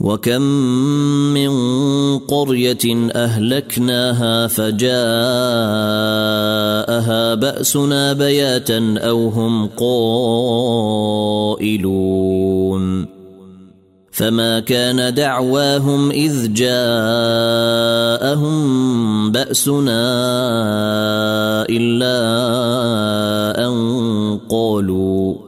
وكم من قريه اهلكناها فجاءها باسنا بياتا أو هم قائلون فما كان دعواهم اذ جاءهم باسنا الا ان قالوا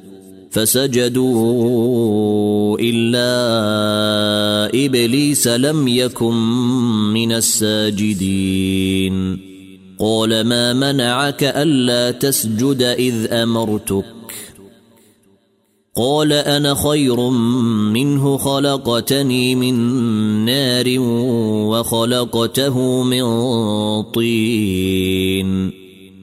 فسجدوا إلا إبليس لم يكن من الساجدين. قال ما منعك ألا تسجد إذ أمرتك؟ قال أنا خير منه خلقتني من نار وخلقته من طين.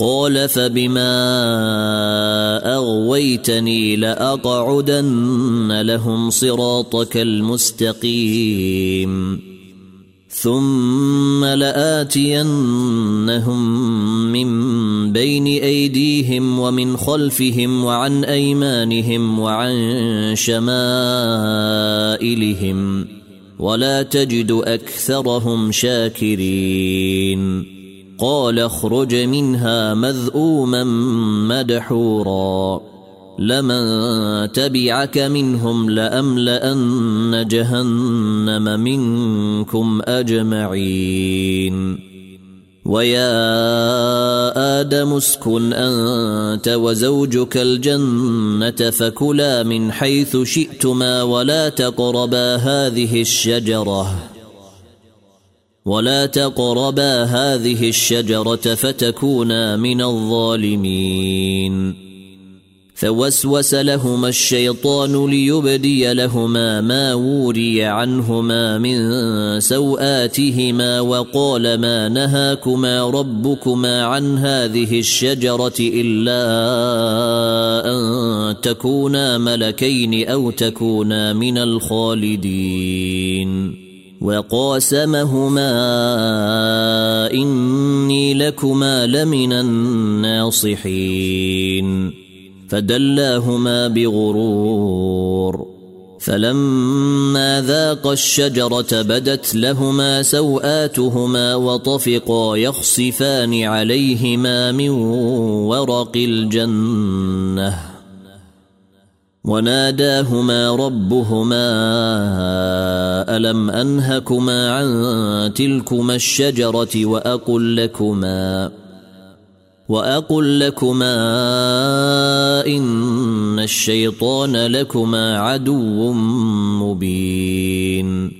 قال فبما أغويتني لأقعدن لهم صراطك المستقيم. ثم لآتينهم من بين أيديهم ومن خلفهم وعن أيمانهم وعن شمائلهم ولا تجد أكثرهم شاكرين. قال اخرج منها مذءوما مدحورا. لمن تبعك منهم لأملأن جهنم منكم أجمعين. ويا آدم اسكن أنت وزوجك الجنة فكلا من حيث شئتما ولا تقربا هذه الشجرة. ولا تقربا هذه الشجرة فتكونا من الظالمين. فوسوس لهما الشيطان ليبدي لهما ما وري عنهما من سوآتهما وقال ما نهاكما ربكما عن هذه الشجرة إلا أن تكونا ملكين أو تكونا من الخالدين. وقاسمهما إني لكما لمن الناصحين. فدلاهما بغرور. فلما ذاقا الشجرة بدت لهما سوآتهما وطفقا يخصفان عليهما من ورق الجنة. وناداهما ربهما ألم أنهكما عن تلكما الشجرة وأقل لكما وأقل لكما إن الشيطان لكما عدو مبين.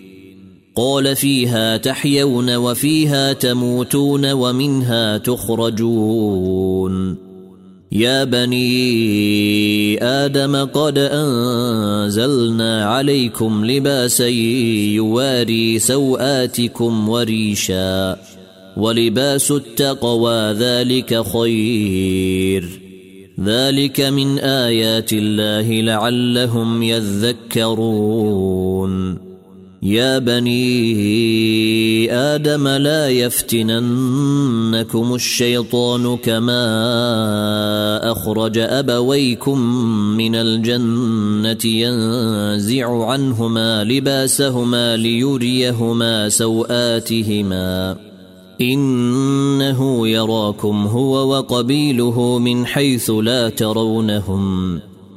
قال فيها تحيون وفيها تموتون ومنها تخرجون. يا بني آدم قد أنزلنا عليكم لباسا يواري سوآتكم وريشا ولباس التقوى ذلك خير. ذلك من آيات الله لعلهم يذكرون. يا بني آدم لا يفتننكم الشيطان كما أخرج أبويكم من الجنة ينزع عنهما لباسهما ليريهما سوآتهما. إنه يراكم هو وقبيله من حيث لا ترونهم.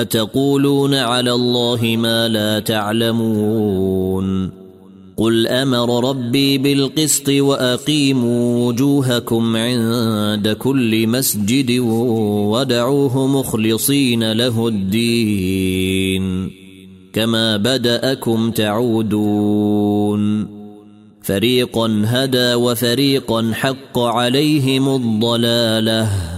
أتقولون على الله ما لا تعلمون قل أمر ربي بالقسط وأقيموا وجوهكم عند كل مسجد ودعوه مخلصين له الدين كما بدأكم تعودون فريقا هدى وفريقا حق عليهم الضلالة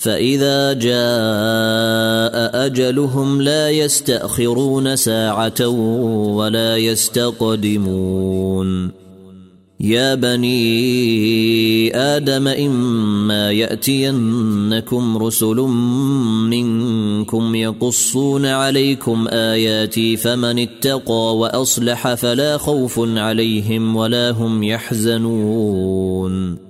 فإذا جاء أجلهم لا يستأخرون ساعة ولا يستقدمون. يا بني آدم إما يأتينكم رسل منكم يقصون عليكم آياتي فمن اتقى وأصلح فلا خوف عليهم ولا هم يحزنون.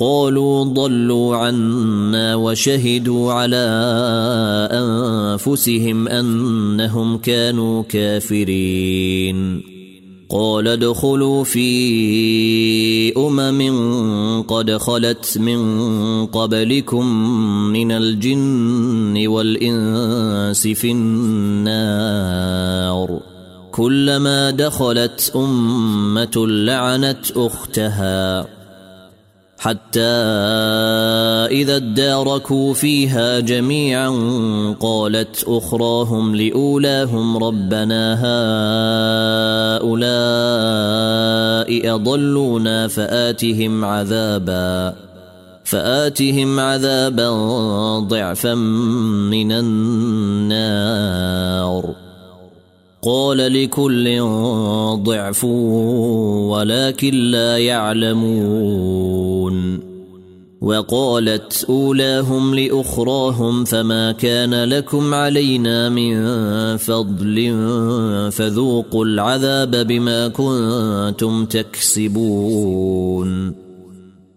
قالوا ضلوا عنا وشهدوا على أنفسهم أنهم كانوا كافرين. قال ادخلوا في أمم قد خلت من قبلكم من الجن والإنس في النار. كلما دخلت أمة لعنت أختها. حتى إذا اداركوا فيها جميعا قالت أخراهم لأولاهم ربنا هؤلاء أضلونا فآتهم عذابا فآتهم عذابا ضعفا من النار قال لكل ضعف ولكن لا يعلمون. وقالت أولاهم لأخراهم فما كان لكم علينا من فضل فذوقوا العذاب بما كنتم تكسبون.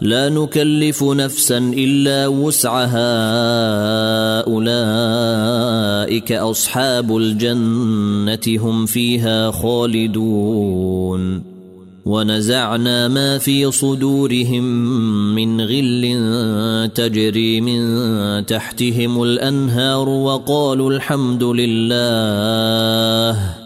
لا نكلف نفسا إلا وسعها. أولئك أصحاب الجنة هم فيها خالدون. ونزعنا ما في صدورهم من غل تجري من تحتهم الأنهار وقالوا الحمد لله.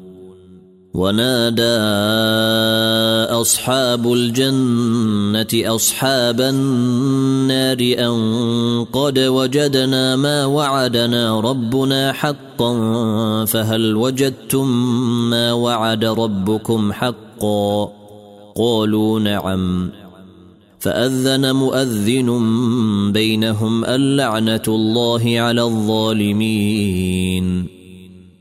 ونادى أصحاب الجنة أصحاب النار أن قد وجدنا ما وعدنا ربنا حقا فهل وجدتم ما وعد ربكم حقا؟ قالوا نعم. فأذن مؤذن بينهم اللعنة الله على الظالمين.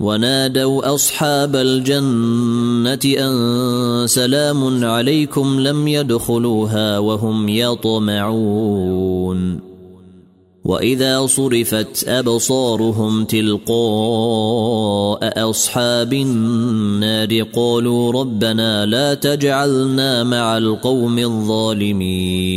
ونادوا أصحاب الجنة أن سلام عليكم لم يدخلوها وهم يطمعون. وإذا صرفت أبصارهم تلقاء أصحاب النار قالوا ربنا لا تجعلنا مع القوم الظالمين.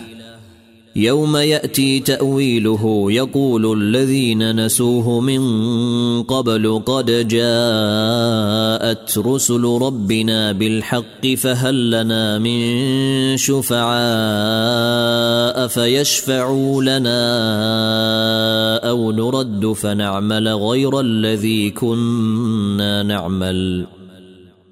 يوم يأتي تأويله يقول الذين نسوه من قبل قد جاءت رسل ربنا بالحق فهل لنا من شفعاء فيشفعوا لنا أو نرد فنعمل غير الذي كنا نعمل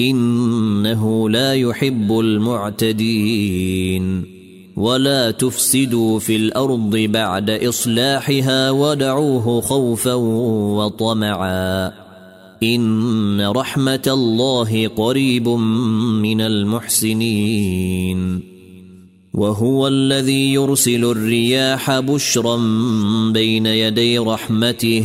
إنه لا يحب المعتدين. ولا تفسدوا في الأرض بعد إصلاحها ودعوه خوفا وطمعا. إن رحمة الله قريب من المحسنين. وهو الذي يرسل الرياح بشرا بين يدي رحمته.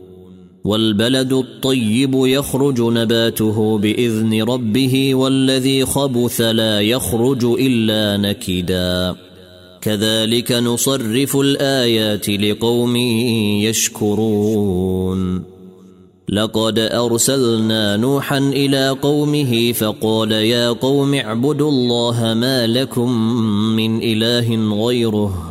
والبلد الطيب يخرج نباته بإذن ربه والذي خبث لا يخرج إلا نكدا. كذلك نصرف الآيات لقوم يشكرون. لقد أرسلنا نوحا إلى قومه فقال يا قوم اعبدوا الله ما لكم من إله غيره.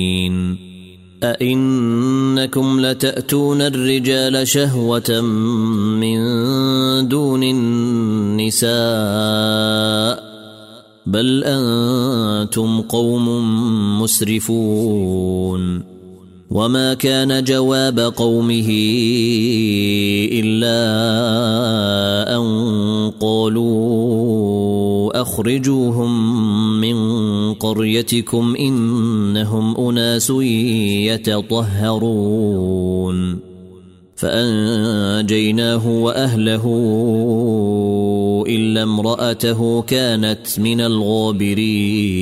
أئنكم لتأتون الرجال شهوة من دون النساء بل أنتم قوم مسرفون وما كان جواب قومه الا ان قالوا اخرجوهم من قريتكم انهم اناس يتطهرون فانجيناه واهله الا امراته كانت من الغابرين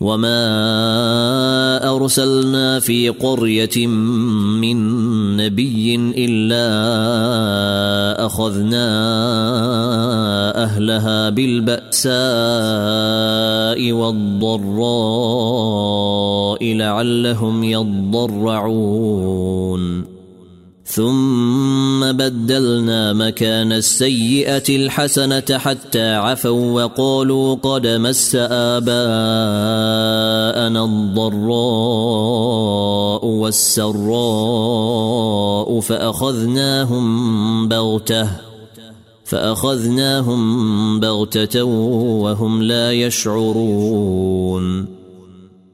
وما ارسلنا في قريه من نبي الا اخذنا اهلها بالباساء والضراء لعلهم يضرعون ثم بدلنا مكان السيئة الحسنة حتى عفوا وقالوا قد مس آباءنا الضراء والسراء فأخذناهم بغتة فأخذناهم بغتة وهم لا يشعرون.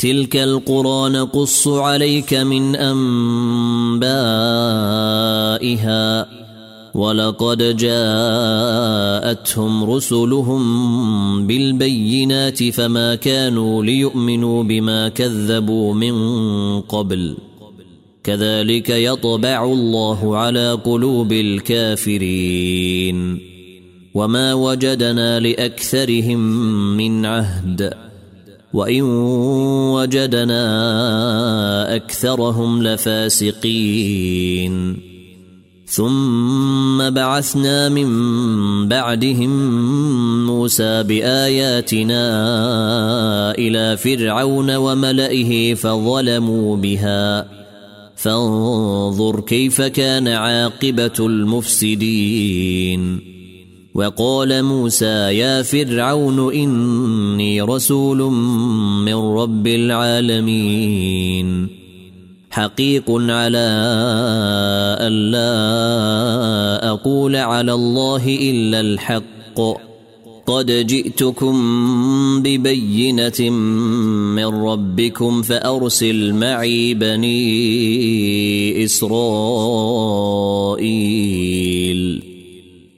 تلك القرى نقص عليك من أنبائها ولقد جاءتهم رسلهم بالبينات فما كانوا ليؤمنوا بما كذبوا من قبل. كذلك يطبع الله على قلوب الكافرين. وما وجدنا لأكثرهم من عهد. وان وجدنا اكثرهم لفاسقين ثم بعثنا من بعدهم موسى باياتنا إلى فرعون وملئه فظلموا بها فانظر كيف كان عاقبه المفسدين وقال موسى يا فرعون إني رسول من رب العالمين. حقيق على الا أقول على الله إلا الحق. قد جئتكم ببينة من ربكم فأرسل معي بني إسرائيل.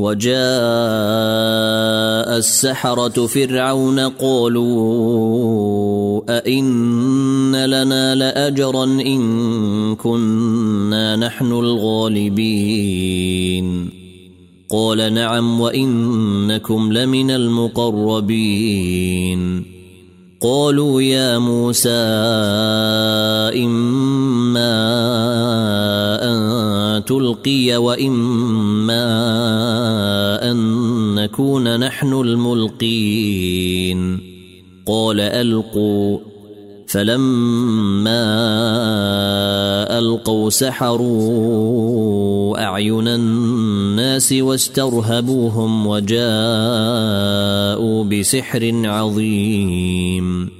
وجاء السحرة فرعون قالوا أئن لنا لأجرا إن كنا نحن الغالبين. قال نعم وإنكم لمن المقربين. قالوا يا موسى إما أن تلقي وإما أن نكون نحن الملقين. قال ألقوا. فلما ألقوا سحروا أعين الناس واسترهبوهم وجاءوا بسحر عظيم.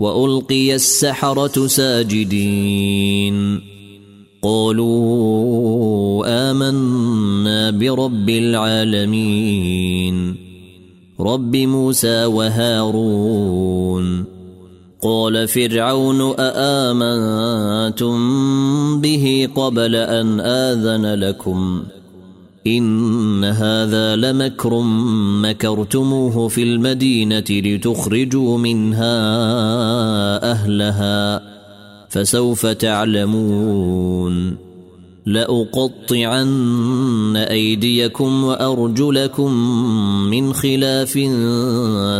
وألقي السحرة ساجدين. قالوا آمنا برب العالمين. رب موسى وهارون. قال فرعون أآمنتم به قبل أن آذن لكم؟ إن هذا لمكر مكرتموه في المدينة لتخرجوا منها أهلها فسوف تعلمون. لأقطعن أيديكم وأرجلكم من خلاف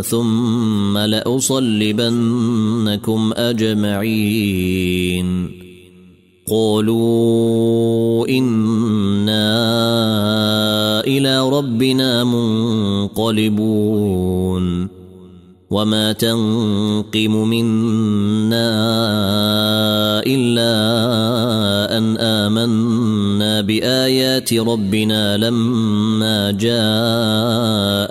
ثم لأصلبنكم أجمعين. قالوا أنا إلى ربنا منقلبون وما تنقم منا الا ان امنا بايات ربنا لما جاءتنا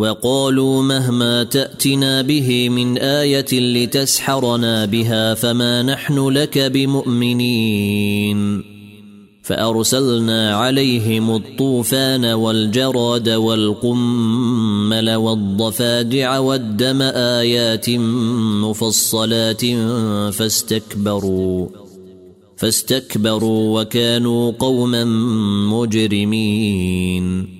وقالوا مهما تأتنا به من آية لتسحرنا بها فما نحن لك بمؤمنين. فأرسلنا عليهم الطوفان والجراد والقمل والضفادع والدم آيات مفصلات فاستكبروا فاستكبروا وكانوا قوما مجرمين.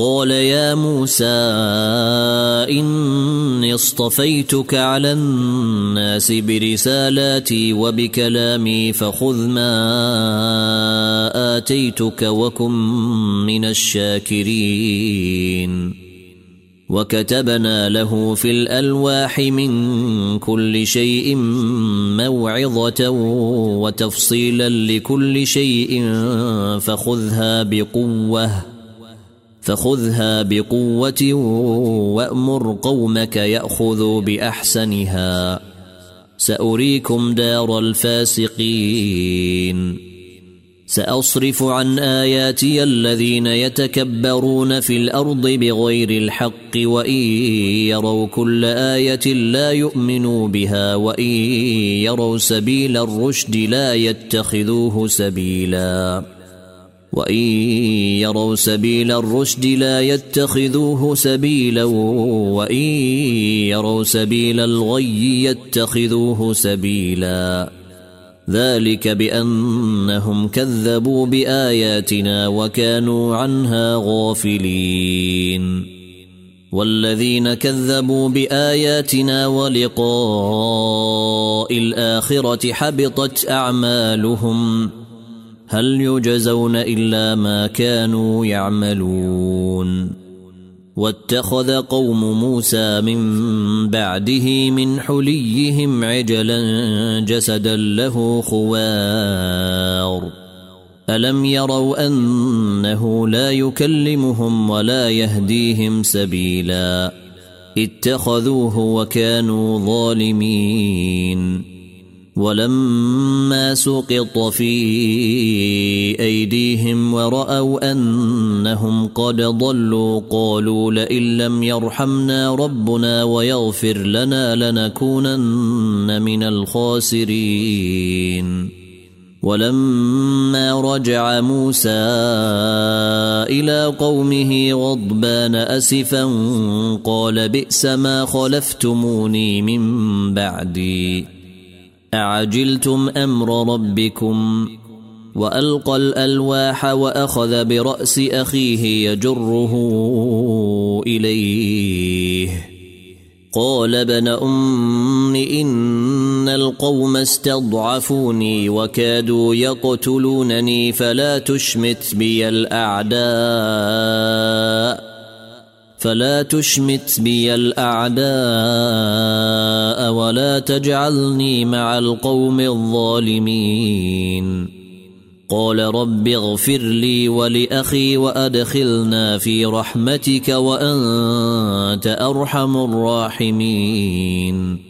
قال يا موسى إني اصطفيتك على الناس برسالاتي وبكلامي فخذ ما آتيتك وكن من الشاكرين. وكتبنا له في الألواح من كل شيء موعظة وتفصيلا لكل شيء فخذها بقوة. فخذها بقوة وأمر قومك يأخذوا بأحسنها. سأريكم دار الفاسقين. سأصرف عن آياتي الذين يتكبرون في الأرض بغير الحق وإن يروا كل آية لا يؤمنوا بها وإن يروا سبيل الرشد لا يتخذوه سبيلا. وان يروا سبيل الرشد لا يتخذوه سبيلا وان يروا سبيل الغي يتخذوه سبيلا ذلك بانهم كذبوا باياتنا وكانوا عنها غافلين والذين كذبوا باياتنا ولقاء الاخره حبطت اعمالهم هل يجزون إلا ما كانوا يعملون واتخذ قوم موسى من بعده من حليهم عجلا جسدا له خوار. ألم يروا أنه لا يكلمهم ولا يهديهم سبيلا؟ اتخذوه وكانوا ظالمين. ولما سقط في أيديهم ورأوا أنهم قد ضلوا قالوا لئن لم يرحمنا ربنا ويغفر لنا لنكونن من الخاسرين. ولما رجع موسى إلى قومه غضبان أسفا قال بئس ما خلفتموني من بعدي. أعجلتم أمر ربكم وألقى الألواح وأخذ برأس أخيه يجره إليه. قال ابن أم إن القوم استضعفوني وكادوا يقتلونني فلا تشمت بي الأعداء. فلا تشمت بي الأعداء ولا تجعلني مع القوم الظالمين. قال رب اغفر لي ولأخي وأدخلنا في رحمتك وأنت أرحم الراحمين.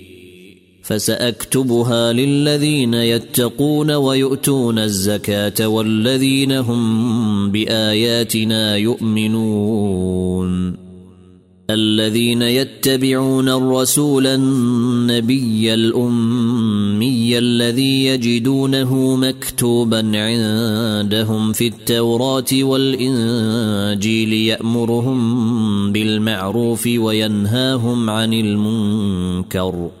فسأكتبها للذين يتقون ويؤتون الزكاة والذين هم بآياتنا يؤمنون. الذين يتبعون الرسول النبي الأمي الذي يجدونه مكتوبا عندهم في التوراة والإنجيل يأمرهم بالمعروف وينهاهم عن المنكر.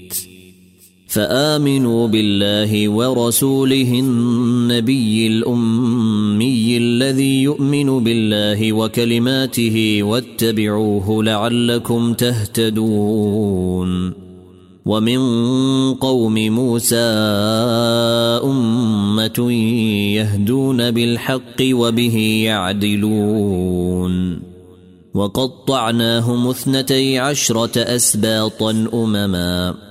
فآمنوا بالله ورسوله النبي الأمي الذي يؤمن بالله وكلماته واتبعوه لعلكم تهتدون. ومن قوم موسى أمة يهدون بالحق وبه يعدلون. وقطعناهم اثنتي عشرة أسباطا أمما.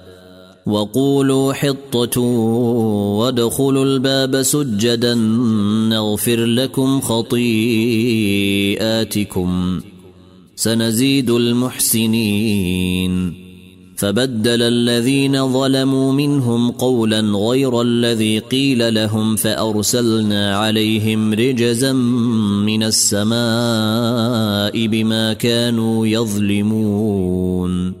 وقولوا حطة وادخلوا الباب سجدا نغفر لكم خطيئاتكم. سنزيد المحسنين. فبدل الذين ظلموا منهم قولا غير الذي قيل لهم فأرسلنا عليهم رجزا من السماء بما كانوا يظلمون.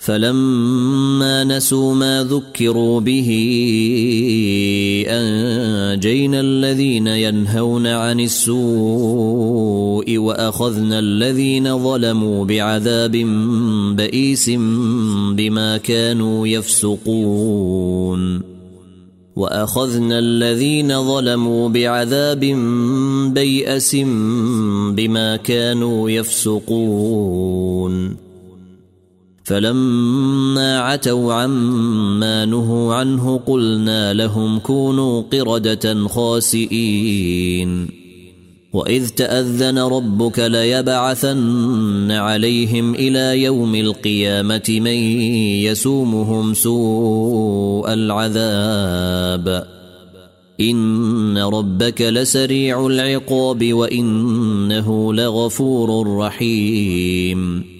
فلما نسوا ما ذكروا به أنجينا الذين ينهون عن السوء وأخذنا الذين ظلموا بعذاب بئيس بما كانوا يفسقون وأخذنا الذين ظلموا بعذاب بيأس بما كانوا يفسقون فلما عتوا عما نهوا عنه قلنا لهم كونوا قردة خاسئين. وإذ تأذن ربك ليبعثن عليهم إلى يوم القيامة من يسومهم سوء العذاب. إن ربك لسريع العقاب وإنه لغفور رحيم.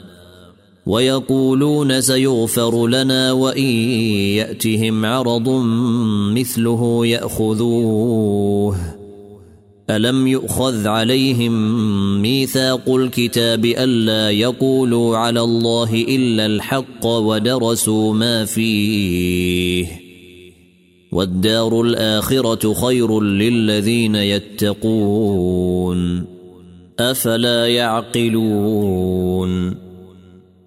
ويقولون سيغفر لنا وإن يأتهم عرض مثله يأخذوه. ألم يؤخذ عليهم ميثاق الكتاب ألا يقولوا على الله إلا الحق ودرسوا ما فيه؟ والدار الآخرة خير للذين يتقون. أفلا يعقلون؟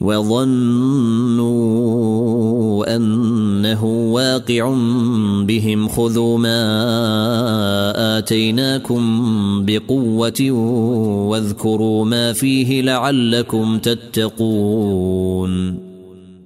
وظنوا أنه واقع بهم خذوا ما آتيناكم بقوة واذكروا ما فيه لعلكم تتقون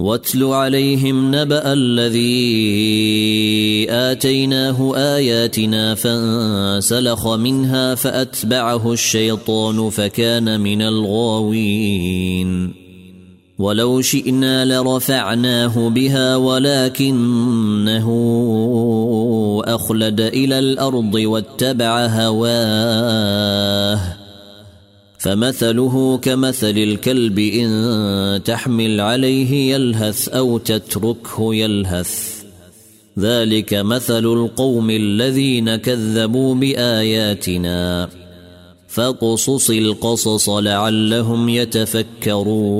واتل عليهم نبأ الذي آتيناه آياتنا فانسلخ منها فأتبعه الشيطان فكان من الغاوين. ولو شئنا لرفعناه بها ولكنه أخلد إلى الأرض واتبع هواه. فمثله كمثل الكلب إن تحمل عليه يلهث أو تتركه يلهث. ذلك مثل القوم الذين كذبوا بآياتنا. فاقصص القصص لعلهم يتفكرون.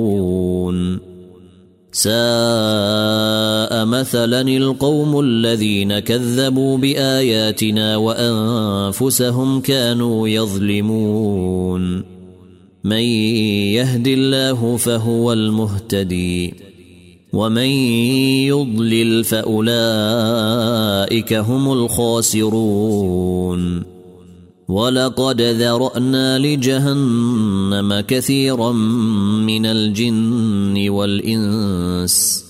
ساء مثلا القوم الذين كذبوا بآياتنا وأنفسهم كانوا يظلمون. من يهد الله فهو المهتدي ومن يضلل فأولئك هم الخاسرون ولقد ذرأنا لجهنم كثيرا من الجن والإنس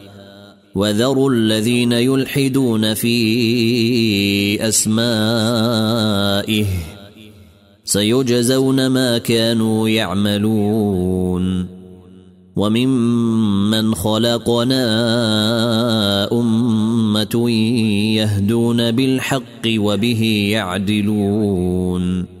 وذروا الذين يلحدون في أسمائه سيجزون ما كانوا يعملون وممن خلقنا أمة يهدون بالحق وبه يعدلون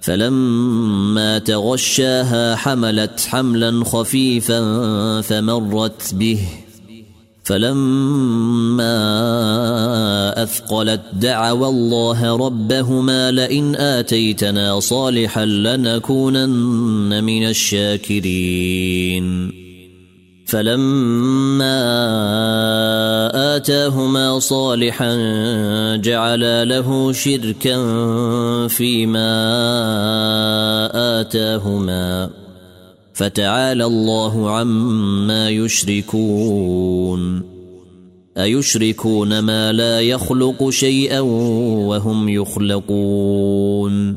فلما تغشاها حملت حملا خفيفا فمرت به. فلما أثقلت دعوا الله ربهما لئن آتيتنا صالحا لنكونن من الشاكرين. فلما آتاهما صالحا جعلا له شركا فيما آتاهما فتعالى الله عما يشركون. أيشركون ما لا يخلق شيئا وهم يخلقون.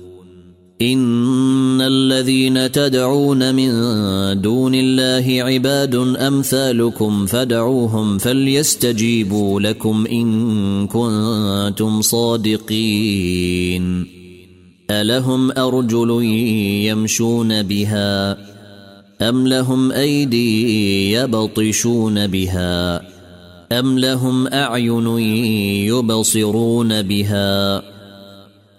ان الذين تدعون من دون الله عباد امثالكم فدعوهم فليستجيبوا لكم ان كنتم صادقين الهم ارجل يمشون بها أم لهم أيدي يبطشون بها أم لهم أعين يبصرون بها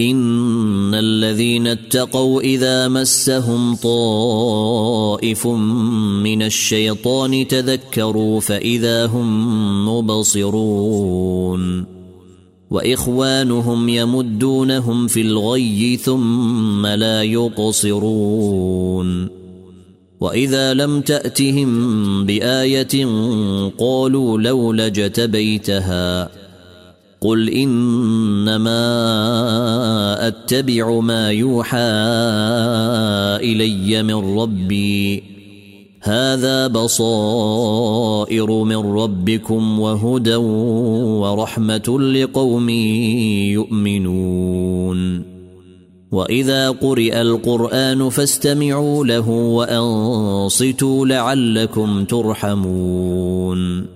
إن الذين اتقوا إذا مسهم طائف من الشيطان تذكروا فإذا هم مبصرون وإخوانهم يمدونهم في الغي ثم لا يقصرون وإذا لم تأتهم بآية قالوا لولا اجتبيتها قل انما اتبع ما يوحى الي من ربي. هذا بصائر من ربكم وهدى ورحمه لقوم يؤمنون. واذا قرئ القران فاستمعوا له وانصتوا لعلكم ترحمون.